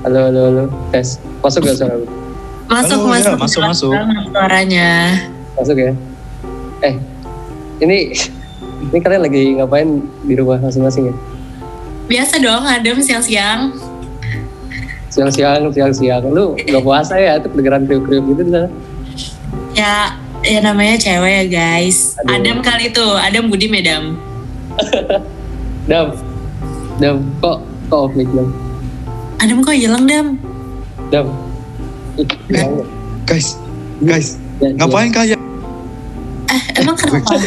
Halo, halo, halo. Tes. Masuk gak suara? Masuk, Halo, ya, masuk. masuk, Jelas masuk. banget Suaranya. Masuk ya? Eh, ini ini kalian lagi ngapain di rumah masing-masing ya? Biasa dong, adem siang-siang. Siang-siang, siang-siang. Lu gak puasa ya? Itu kedengeran kriuk-kriuk gitu di sana. Ya, ya namanya cewek ya guys. Aduh. Adem kali tuh, Adem Budi Medam. Dam, Dam, kok kok off mic Dam? Adem kok hilang Dam? Dam. Hilang ya? Guys, guys, Ya, ngapain kalian? Eh, emang kenapa?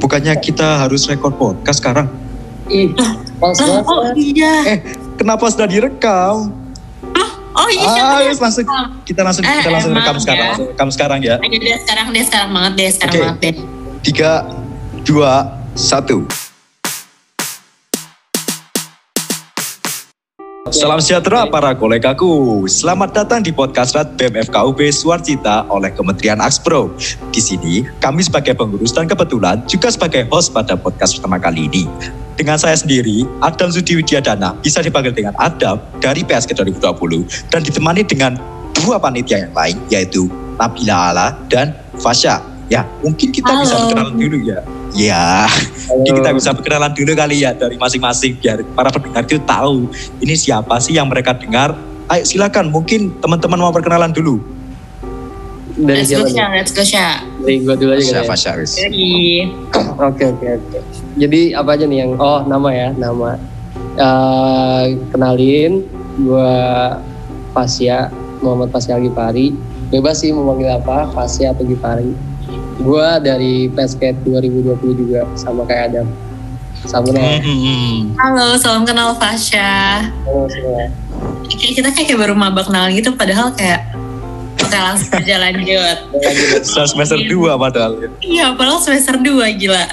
Bukannya kita harus rekod podcast sekarang? ya? Ih, Lah, banget. oh iya. Eh, kenapa sudah direkam? Oh iya, Ah, yes, langsung kita langsung Eh, kita langsung emang rekam sekarang, ya. langsung rekam sekarang ya. Ayo deh sekarang deh, sekarang banget deh, sekarang Oke. banget deh. Tiga, dua, satu. Salam sejahtera para kolegaku. Selamat datang di podcast Rat BEM FKUB Suarcita oleh Kementerian Akspro. Di sini kami sebagai pengurus dan kebetulan juga sebagai host pada podcast pertama kali ini. Dengan saya sendiri, Adam Sudi Widyadana, bisa dipanggil dengan Adam dari PSK 2020 dan ditemani dengan dua panitia yang lain yaitu Nabila Ala dan Fasya. Ya, mungkin kita bisa Halo. berkenalan dulu ya. Ya, Halo. ini kita bisa berkenalan dulu kali ya dari masing-masing biar para pendengar itu tahu ini siapa sih yang mereka dengar. Ayo silakan, mungkin teman-teman mau perkenalan dulu. Dari Let's go? Sya, let's go, Sya. Dari gua dulu aja kali ya? Oke oke oke. Jadi apa aja nih yang oh nama ya nama. Eh, kenalin gue Fasya Muhammad Fasya Gipari. Bebas sih mau manggil apa Fasya atau Gipari. Gue dari Basket 2020 juga sama kayak Adam. Sama nih. Hmm, halo, salam kenal Fasya. Halo semua. Kayak kita kayak baru mabak kenal gitu, padahal kayak Oke langsung aja lanjut. Sudah semester 2 padahal. ya. Iya, padahal semester 2 gila.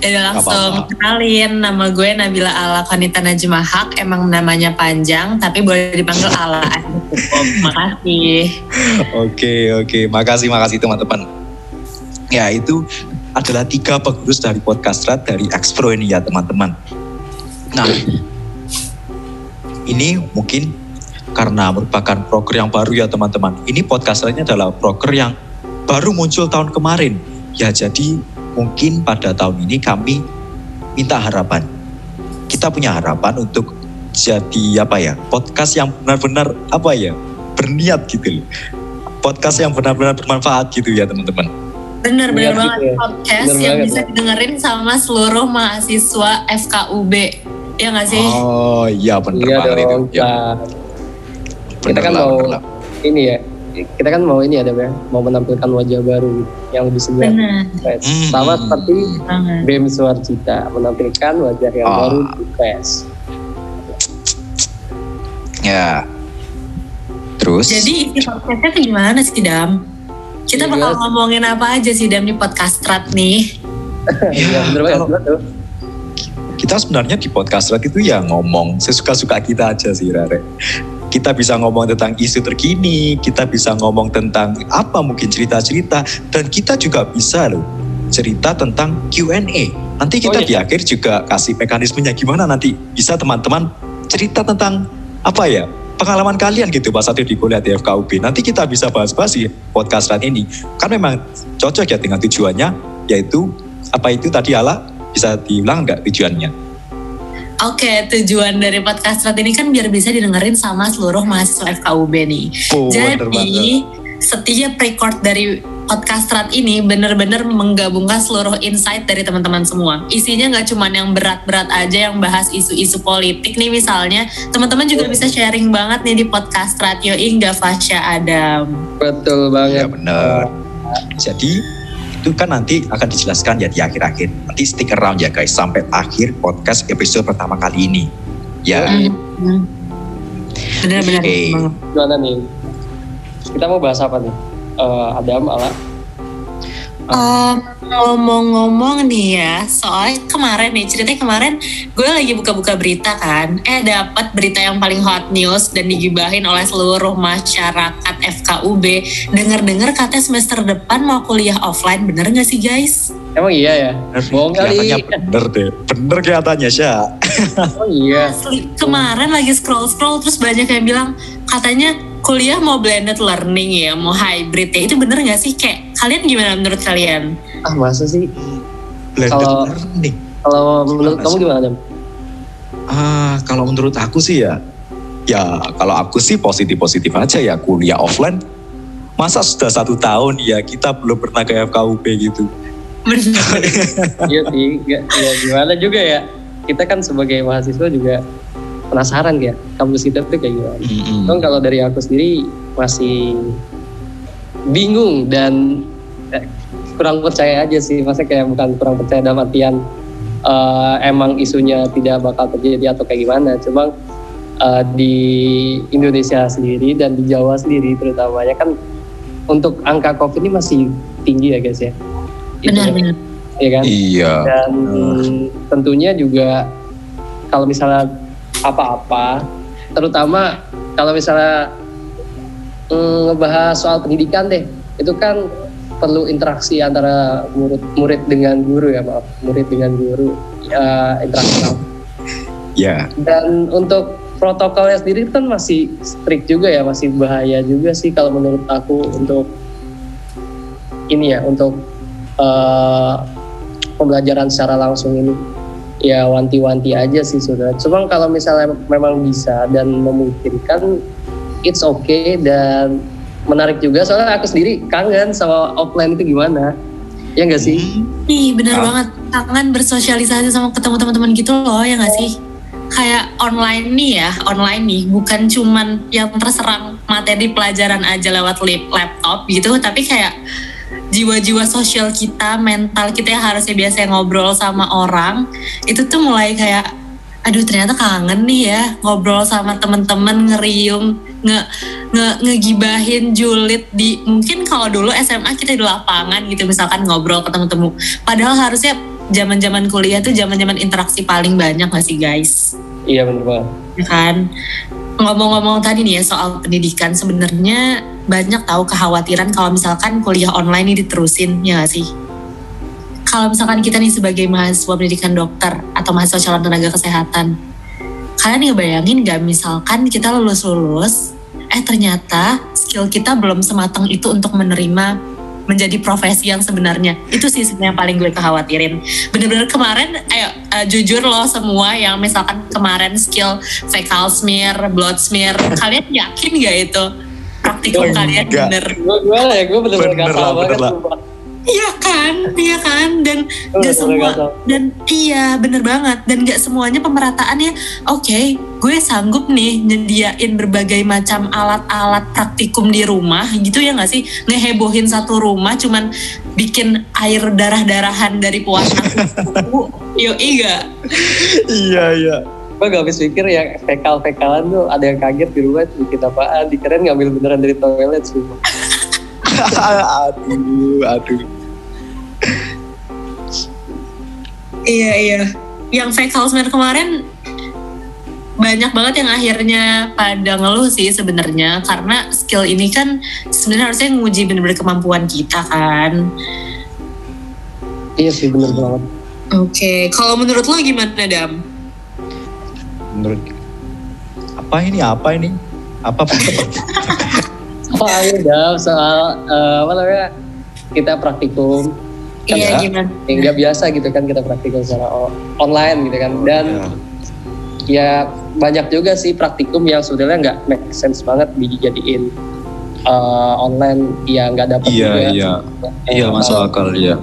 Ya udah langsung apa-apa. kenalin nama gue Nabila Ala Kanita Najma Haq. Emang namanya panjang tapi boleh dipanggil Ala. Makasih. Oke, oke. Makasih, makasih teman-teman. Ya, itu adalah tiga pengurus dari podcast Rat dari Expro ini ya teman-teman. Nah, ini mungkin karena merupakan proker yang baru ya teman-teman. Ini podcast ini adalah proker yang baru muncul tahun kemarin. Ya, jadi mungkin pada tahun ini kami minta harapan. Kita punya harapan untuk jadi apa ya podcast yang benar-benar apa ya berniat gitu loh podcast yang benar-benar bermanfaat gitu ya teman-teman Bener, bener banget gitu ya. podcast Bener yang banget, bisa ya. didengerin sama seluruh mahasiswa FKUB. Ya nggak sih? oh iya benar Iya banget itu dong. ya, Nah, kita kan lah, mau benar lah. ini ya. Kita kan mau ini ada ya, mau menampilkan wajah baru yang lebih segar. Bener Fresh. Hmm. Sama seperti banget. BEM Suarcita menampilkan wajah yang Ah. baru di PES. ya terus Jadi isi podcastnya gimana sih Dam? Kita Iya, bakal jelas. ngomongin apa aja sih Dam di podcast Strat nih? Ya, bener banget kita sebenarnya di podcast Rat itu ya ngomong sesuka-suka kita aja sih Rare kita bisa ngomong tentang isu terkini kita bisa ngomong tentang apa mungkin cerita-cerita dan kita juga bisa loh cerita tentang Q&A nanti Oh, kita iya. di akhir juga kasih mekanismenya gimana nanti bisa teman-teman cerita tentang apa ya pengalaman kalian gitu pas saat di kuliah di FKUB nanti kita bisa bahas-bahas di podcast Rat ini kan memang cocok ya dengan tujuannya yaitu apa itu tadi ala bisa diulang nggak tujuannya Oke, tujuan dari podcast Strat ini kan biar bisa didengerin sama seluruh mahasiswa FKUB nih. Oh, bener. Jadi setiap record dari podcast Strat ini bener-bener menggabungkan seluruh insight dari teman-teman semua. Isinya nggak cuma yang berat-berat aja yang bahas isu-isu politik nih misalnya. Teman-teman juga bisa sharing banget nih di podcast Strat. Yoi nggak Fasya Adam. Betul banget. Ya benar. Jadi itu kan nanti akan dijelaskan ya di akhir-akhir. Nanti stick around ya guys sampai akhir podcast episode pertama kali ini. Ya. Hmm. Bener-bener. Oke. banget. Gimana nih? Kita mau bahas apa nih? Eh, Adam, Ala. Um, ngomong-ngomong nih ya, soalnya kemarin nih ceritanya kemarin gue lagi buka-buka berita kan, eh dapat berita yang paling hot news dan digibahin oleh seluruh masyarakat FKUB. Dengar-dengar katanya semester depan mau kuliah offline, bener nggak sih guys? Emang iya ya? Bohong kali. Bener deh. Bener kelihatannya, Sya. Emang iya. Asli, kemarin lagi scroll-scroll terus banyak yang bilang katanya kuliah mau blended learning ya, mau hybrid ya. Itu bener gak sih? Kayak kalian gimana menurut kalian? Ah masa sih? Blended Kalau- learning. Kalau menurut kamu gimana Dam? Ah, kalau menurut aku sih ya, ya kalau aku sih positif-positif aja ya kuliah offline. Masa sudah satu tahun ya kita belum pernah ke FKUP gitu. Iya sih, ya gimana juga ya. Kita kan sebagai mahasiswa juga penasaran ya kampus kita tuh kayak gimana. Mm-mm. Cuman kalau dari aku sendiri masih bingung dan eh, kurang percaya aja sih. Maksudnya kayak bukan kurang percaya dalam artian eh, emang isunya tidak bakal terjadi atau kayak gimana. Cuma eh, di Indonesia sendiri dan di Jawa sendiri terutamanya kan untuk angka COVID ini masih tinggi ya guys ya. Itu, Benar-benar. ya kan? Iya. dan tentunya juga kalau misalnya apa-apa. Terutama kalau misalnya mm, ngebahas soal pendidikan deh itu kan perlu interaksi antara murid murid dengan guru ya maaf murid dengan guru ya interaksi. Ya. dan untuk protokolnya sendiri kan masih strict juga ya masih bahaya juga sih kalau menurut aku untuk ini ya untuk eh, pembelajaran secara langsung ini ya wanti-wanti aja sih sudah. Cuma kalau misalnya memang bisa dan memungkinkan it's okay dan menarik juga soalnya aku sendiri kangen sama offline itu gimana. Ya enggak sih? Hmm. Nih bener Ah. banget kangen bersosialisasi sama ketemu teman-teman gitu loh ya gak sih? Kayak online nih ya, online nih bukan cuman yang terserang materi pelajaran aja lewat laptop gitu, tapi kayak jiwa-jiwa sosial kita, mental kita yang harusnya biasa ngobrol sama orang, itu tuh mulai kayak aduh ternyata kangen nih ya ngobrol sama temen-temen ngeriung nge, nge ngegibahin julid di mungkin kalau dulu SMA kita di lapangan gitu misalkan ngobrol ketemu-temu padahal harusnya zaman-zaman kuliah tuh zaman-zaman interaksi paling banyak gak sih guys? Iya banget. ya kan? Ngomong-ngomong tadi nih ya soal pendidikan sebenarnya banyak tahu kekhawatiran kalau misalkan kuliah online ini diterusin ya gak sih? Kalau misalkan kita nih sebagai mahasiswa pendidikan dokter atau mahasiswa calon tenaga kesehatan kalian ngebayangin gak misalkan kita lulus-lulus eh ternyata skill kita belum sematang itu untuk menerima menjadi profesi yang sebenarnya? Itu sih sebenarnya paling gue kekhawatirin. Bener-bener kemarin ayo eh, jujur loh semua yang misalkan kemarin skill fecal smear blood smear kalian yakin gak itu praktikum Oh, kalian enggak. bener Gue gimana ya? Gue bener-bener Bener gak lah, tahu bener banget. lah. iya kan iya kan dan Gue gak semua dan iya bener banget dan gak semuanya pemerataannya oke gue sanggup nih nyediain berbagai macam alat-alat praktikum di rumah gitu ya gak sih ngehebohin satu rumah cuman bikin air darah-darahan dari puas aku yo iya Iya, iya. Gue gak habis pikir ya fekal-fekalan tuh ada yang kaget di rumah bikin apaan. Dikirain ngambil beneran dari toilet sih. aduh, aduh. iya iya yang fecal smear kemarin banyak banget yang akhirnya pada ngeluh sih sebenarnya karena skill ini kan sebenarnya harusnya nguji bener-bener kemampuan kita kan Iya sih bener banget. Oke, kalau menurut lo gimana Dam? Menurut apa ini? Apa ini? Apa Soalnya Dam, soal eh, apa namanya kita praktikum Kan iya ya? gimana? yang nggak biasa gitu kan kita praktikum secara online gitu kan dan ya banyak juga sih praktikum yang sebenarnya nggak make sense banget dijadiin eh, online ya nggak dapat Iya, juga iya. Iya, masuk akal ya.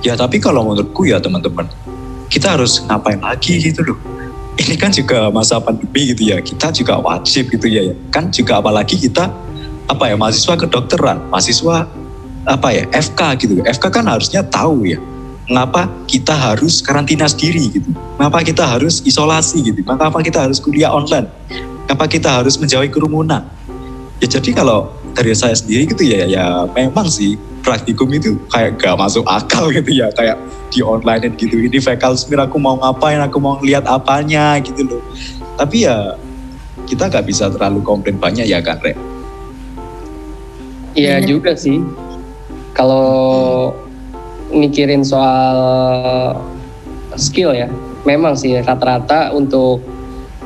Ya tapi kalau menurutku ya teman-teman, kita harus ngapain lagi gitu loh. Ini kan juga masa pandemi gitu ya, kita juga wajib gitu ya. Kan juga apalagi kita apa ya mahasiswa kedokteran, mahasiswa apa ya FK gitu. FK kan harusnya tahu ya, mengapa kita harus karantina sendiri gitu. Mengapa kita harus isolasi gitu. Mengapa kita harus kuliah online. Mengapa kita harus menjauhi kerumunan. Ya jadi kalau dari saya sendiri gitu ya, ya memang sih praktikum itu kayak gak masuk akal gitu ya, kayak di online gitu. Ini fecal smear aku mau ngapain, aku mau lihat apanya gitu loh. Tapi ya kita gak bisa terlalu komplain banyak ya kan, Rek? Iya Iya. juga sih. Kalau mikirin soal skill ya, memang sih rata-rata untuk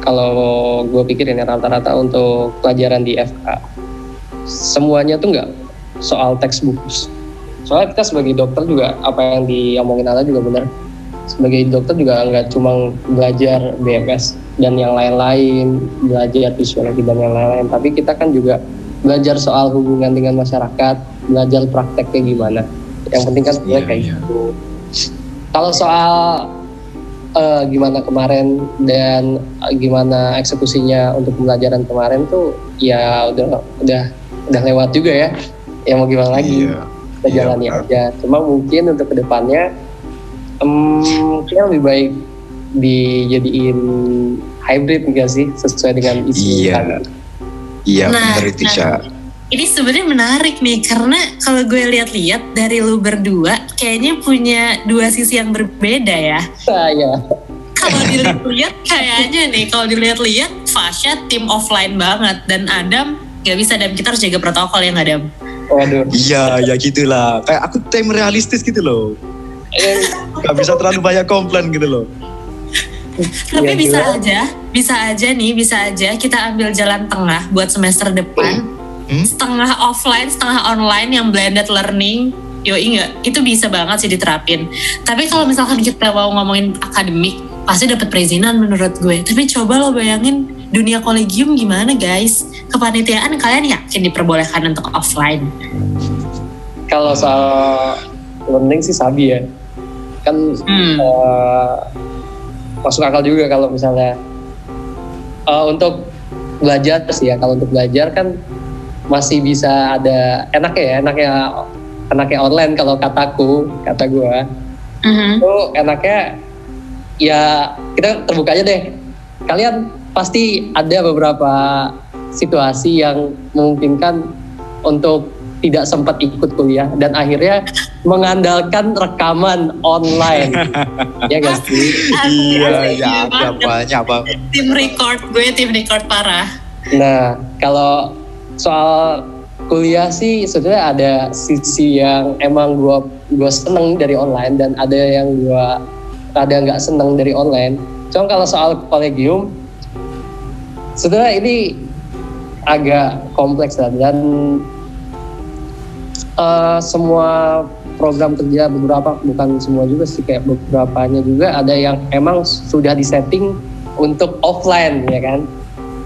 kalau gue pikirin ya rata-rata untuk pelajaran di FK semuanya tuh nggak soal textbook. Soalnya kita sebagai dokter juga apa yang diomongin Ala juga benar. Sebagai dokter juga nggak cuma belajar BMS dan yang lain-lain, belajar fisiologi dan yang lain-lain, tapi kita kan juga belajar soal hubungan dengan masyarakat, belajar prakteknya gimana. Yang penting kan sebenarnya kayak iya. gitu. Kalau soal eh, gimana kemarin dan eh, gimana eksekusinya untuk pembelajaran kemarin tuh ya udah udah udah lewat juga ya. Ya mau gimana lagi? Iya. Kita Iya, jalani benar. aja. Cuma mungkin untuk ke depannya kayaknya lebih baik dijadiin hybrid enggak sih sesuai dengan isi Iya. tadi. Iya Nah, benar itu nah. Ini sebenarnya menarik nih karena kalau gue lihat-lihat dari lu berdua kayaknya punya dua sisi yang berbeda ya. Saya Kalau dilihat kayaknya nih kalau dilihat-lihat Fasya tim offline banget dan Adam nggak bisa Adam kita harus jaga protokol ya nggak Adam. Waduh. Iya ya gitulah. Kayak aku tim realistis gitu loh. Eh, Gak bisa terlalu banyak komplain gitu loh. Tapi Iya, bisa gila. aja, bisa aja nih, bisa aja kita ambil jalan tengah buat semester depan. Hmm? Setengah offline, setengah online yang blended learning. Yo enggak, itu bisa banget sih diterapin. Tapi kalau misalkan kita mau ngomongin akademik, pasti dapat perizinan menurut gue. Tapi coba lo bayangin dunia kolegium gimana guys? Kepanitiaan kalian yakin diperbolehkan untuk offline? Kalau soal learning sih sabi ya. Kan Hmm. eh, masuk akal juga kalau misalnya eh, untuk belajar sih ya. Kalau untuk belajar kan masih bisa ada enaknya ya, enaknya enaknya online kalau kataku, kata gua. Mhm. itu enaknya ya kita terbuka aja deh. Kalian pasti ada beberapa situasi yang memungkinkan untuk tidak sempat ikut kuliah dan akhirnya mengandalkan rekaman online. ya gak sih? Asli, Iya ya ada banget. banyak banget. Tim record gue, tim record parah. Nah, kalau soal kuliah sih sebenarnya ada sisi yang emang gua gua seneng dari online dan ada yang gua ada nggak seneng dari online. Cuma kalau soal kolegium sebenarnya ini agak kompleks lah dan eh, semua program kerja beberapa bukan semua juga sih kayak beberapanya juga ada yang emang sudah disetting untuk offline ya kan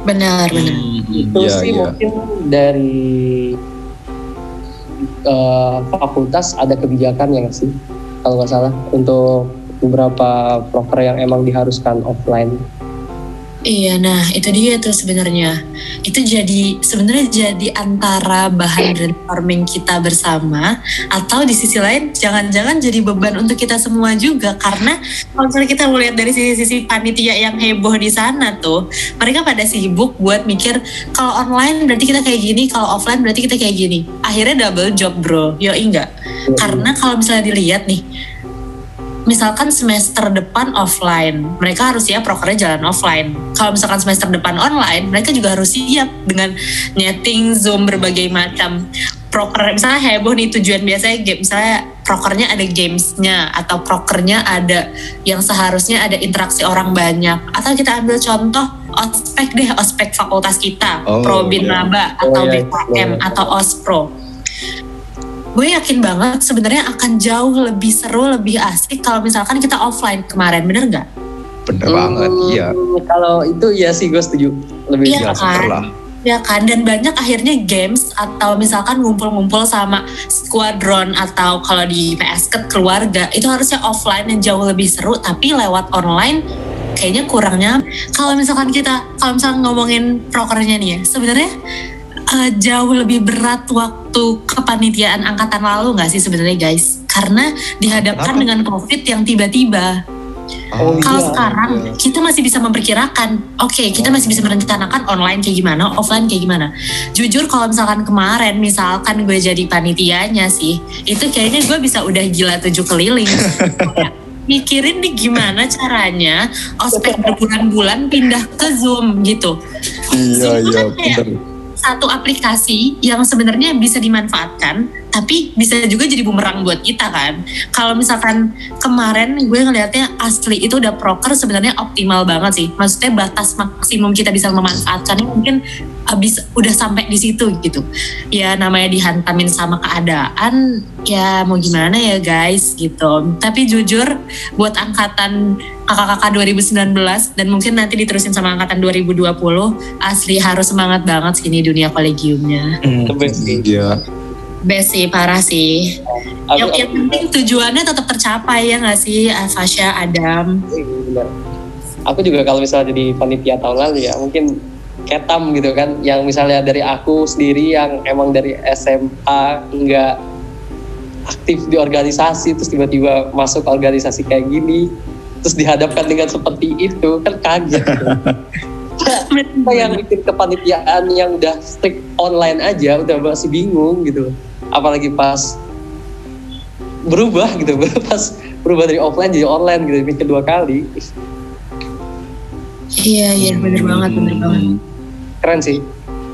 Benar, benar. itu Iya, sih iya. mungkin dari eh, fakultas ada kebijakan ya sih kalau nggak salah untuk beberapa proker yang emang diharuskan offline Iya, nah itu dia tuh sebenarnya. Itu jadi sebenarnya jadi antara bahan brainstorming kita bersama atau di sisi lain jangan-jangan jadi beban untuk kita semua juga karena kalau misalnya kita melihat dari sisi-sisi panitia yang heboh di sana tuh, mereka pada sibuk buat mikir kalau online berarti kita kayak gini, kalau offline berarti kita kayak gini. Akhirnya double job, Bro. Yo enggak. Karena kalau misalnya dilihat nih, misalkan semester depan offline, mereka harus siap prokernya jalan offline. Kalau misalkan semester depan online, mereka juga harus siap dengan nyeting Zoom berbagai macam proker. Misalnya heboh nih tujuan biasanya game, misalnya prokernya ada gamesnya atau prokernya ada yang seharusnya ada interaksi orang banyak. Atau kita ambil contoh ospek deh, ospek fakultas kita, Oh, Probin iya. Oh, atau iya, BKM iya. atau Ospro gue yakin banget sebenarnya akan jauh lebih seru, lebih asik kalau misalkan kita offline kemarin, bener nggak? Bener banget, Hmm, iya. kalau itu ya sih gue setuju lebih Iya Iya, kan? lah. Ya kan, dan banyak akhirnya games atau misalkan ngumpul-ngumpul sama squadron atau kalau di PS ke keluarga itu harusnya offline yang jauh lebih seru, tapi lewat online kayaknya kurangnya. Kalau misalkan kita, kalau misalkan ngomongin prokernya nih ya, sebenarnya eh, jauh lebih berat waktu kepanitiaan angkatan lalu nggak sih sebenarnya guys? Karena dihadapkan Kenapa? dengan COVID yang tiba-tiba. Oh, Kalau iya, sekarang kita masih bisa memperkirakan, oke kita masih bisa merencanakan online kayak gimana, offline kayak gimana. Jujur kalau misalkan kemarin, misalkan gue jadi panitianya sih, itu kayaknya gue bisa udah gila tujuh keliling. Mikirin nih gimana caranya ospek berbulan-bulan pindah ke Zoom gitu. Iya, Zoom iya, kan kayak bener. Satu aplikasi yang sebenarnya bisa dimanfaatkan, tapi bisa juga jadi bumerang buat kita kan. Kalau misalkan kemarin gue ngelihatnya asli itu udah proker sebenarnya optimal banget sih. Maksudnya batas maksimum kita bisa memanfaatkannya mungkin habis udah sampai di situ gitu. Ya namanya dihantamin sama keadaan ya mau gimana ya guys gitu. Tapi jujur buat angkatan kakak-kakak 2019 dan mungkin nanti diterusin sama angkatan 2020 asli harus semangat banget sih ini dunia kolegiumnya. Hmm. Iya. Best sih, parah sih. Aku, yang, yang penting tujuannya tetap tercapai ya nggak sih, Fasya, Adam? benar. Aku juga kalau misalnya jadi panitia tahun lalu ya mungkin ketam gitu kan yang misalnya dari aku sendiri yang emang dari SMA nggak aktif di organisasi terus tiba-tiba masuk organisasi kayak gini terus dihadapkan dengan seperti itu kan kaget gitu. Kita yang bikin kepanitiaan yang udah strict online aja udah masih bingung gitu apalagi pas berubah gitu pas berubah dari offline jadi online gitu bikin kedua kali Iya, iya, bener banget, bener banget. keren sih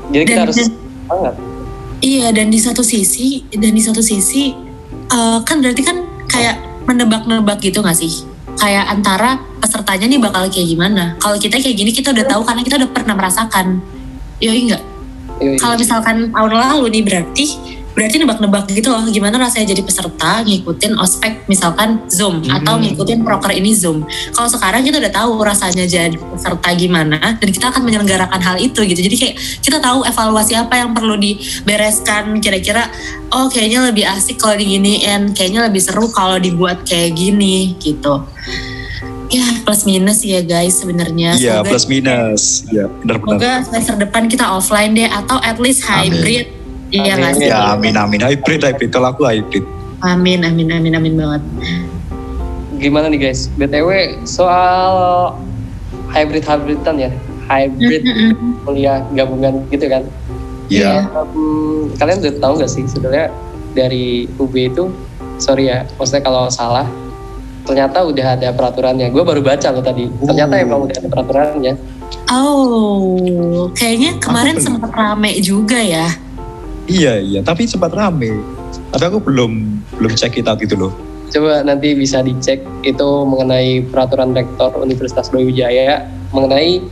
jadi kita Dan- harus dan- banget Iya, dan di satu sisi, dan di satu sisi, eh, kan berarti kan kayak menebak-nebak gitu nggak sih? Kayak antara pesertanya nih bakal kayak gimana. Kalau kita kayak gini, kita udah tahu karena kita udah pernah merasakan. Iya enggak? Yoi. Kalau misalkan tahun lalu nih berarti berarti nebak-nebak gitu loh gimana rasanya jadi peserta ngikutin ospek misalkan Zoom atau ngikutin proker ini Zoom. Kalau sekarang kita udah tahu rasanya jadi peserta gimana dan kita akan menyelenggarakan hal itu gitu. Jadi kayak kita tahu evaluasi apa yang perlu dibereskan kira-kira oh kayaknya lebih asik kalau diginiin, kayaknya lebih seru kalau dibuat kayak gini gitu. Ya plus minus ya guys sebenarnya. Iya, plus minus. Iya, benar-benar. Semoga semester depan kita offline deh atau at least Amin. Iya Amin. nggak sih? Ya, amin amin. Hybrid hybrid kalau aku hybrid. Amin, amin, amin, amin banget. gimana nih guys btw soal hybrid hybridan ya hybrid kuliah gabungan gitu kan Iya. Hmm, kalian udah tahu nggak sih sebenarnya dari UB itu sorry ya maksudnya kalau salah ternyata udah ada peraturannya gue baru baca loh tadi ternyata Oh. emang udah ada peraturannya Oh, kayaknya kemarin sempat rame juga ya. Iya, iya, tapi sempat rame. Tapi aku belum belum check it out gitu loh. coba nanti bisa dicek itu mengenai peraturan rektor Universitas Brawijaya mengenai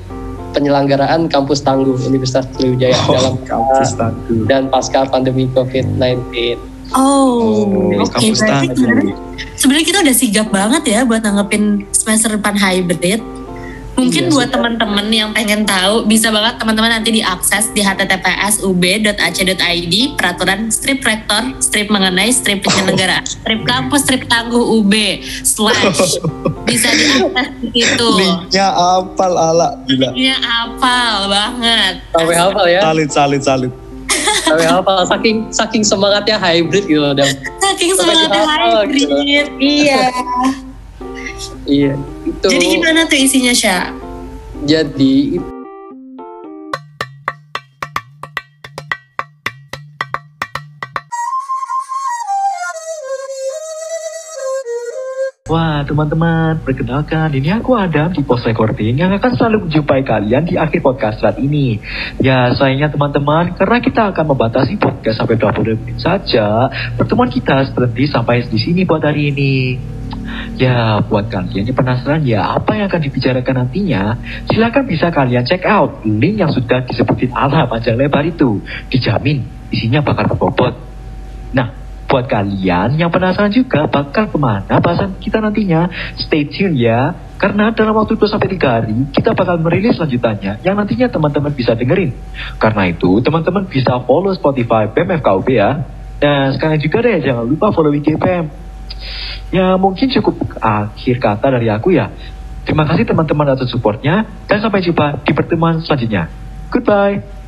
penyelenggaraan kampus tangguh Universitas Brawijaya dalam Oh, kampus tangguh. dan pasca pandemi COVID-19. Oh, Oh, oke. kampus berarti tangguh. sebenarnya sebenarnya kita udah sigap banget ya buat nanggepin semester depan hybrid. Mungkin Iya, buat teman-teman yang pengen tahu, bisa banget teman-teman nanti diakses di https ub.ac.id peraturan strip rektor, strip mengenai strip penyelenggara, strip kampus, strip tangguh UB slash bisa diakses di situ. Linknya apal ala gila. Linknya apal banget. Sampai hafal ya, Salit salit salit. sampai hafal saking saking semangatnya hybrid gitu. Dam. Saking semangatnya gitu. hybrid. Iya. Iya, itu. Jadi gimana tuh isinya, Syah? Jadi itu Wah teman-teman, perkenalkan ini aku Adam di Post Recording yang akan selalu menjumpai kalian di akhir podcast saat ini. Ya sayangnya teman-teman, karena kita akan membatasi podcast sampai 20 menit saja, pertemuan kita berhenti sampai di sini buat hari ini. Ya, buat kalian yang penasaran ya apa yang akan dibicarakan nantinya, silakan bisa kalian check out link yang sudah disebutin ala panjang lebar itu. Dijamin isinya bakal berbobot. Nah, buat kalian yang penasaran juga bakal ke mana bahasan kita nantinya, stay tune ya. Karena dalam waktu 2-3 hari, kita bakal merilis lanjutannya yang nantinya teman-teman bisa dengerin. Karena itu, teman-teman bisa follow Spotify BMFKUB ya. Dan sekarang juga deh, jangan lupa follow IG BEM. Ya mungkin cukup akhir kata dari aku ya. Terima kasih teman-teman atas supportnya dan sampai jumpa di pertemuan selanjutnya. Goodbye.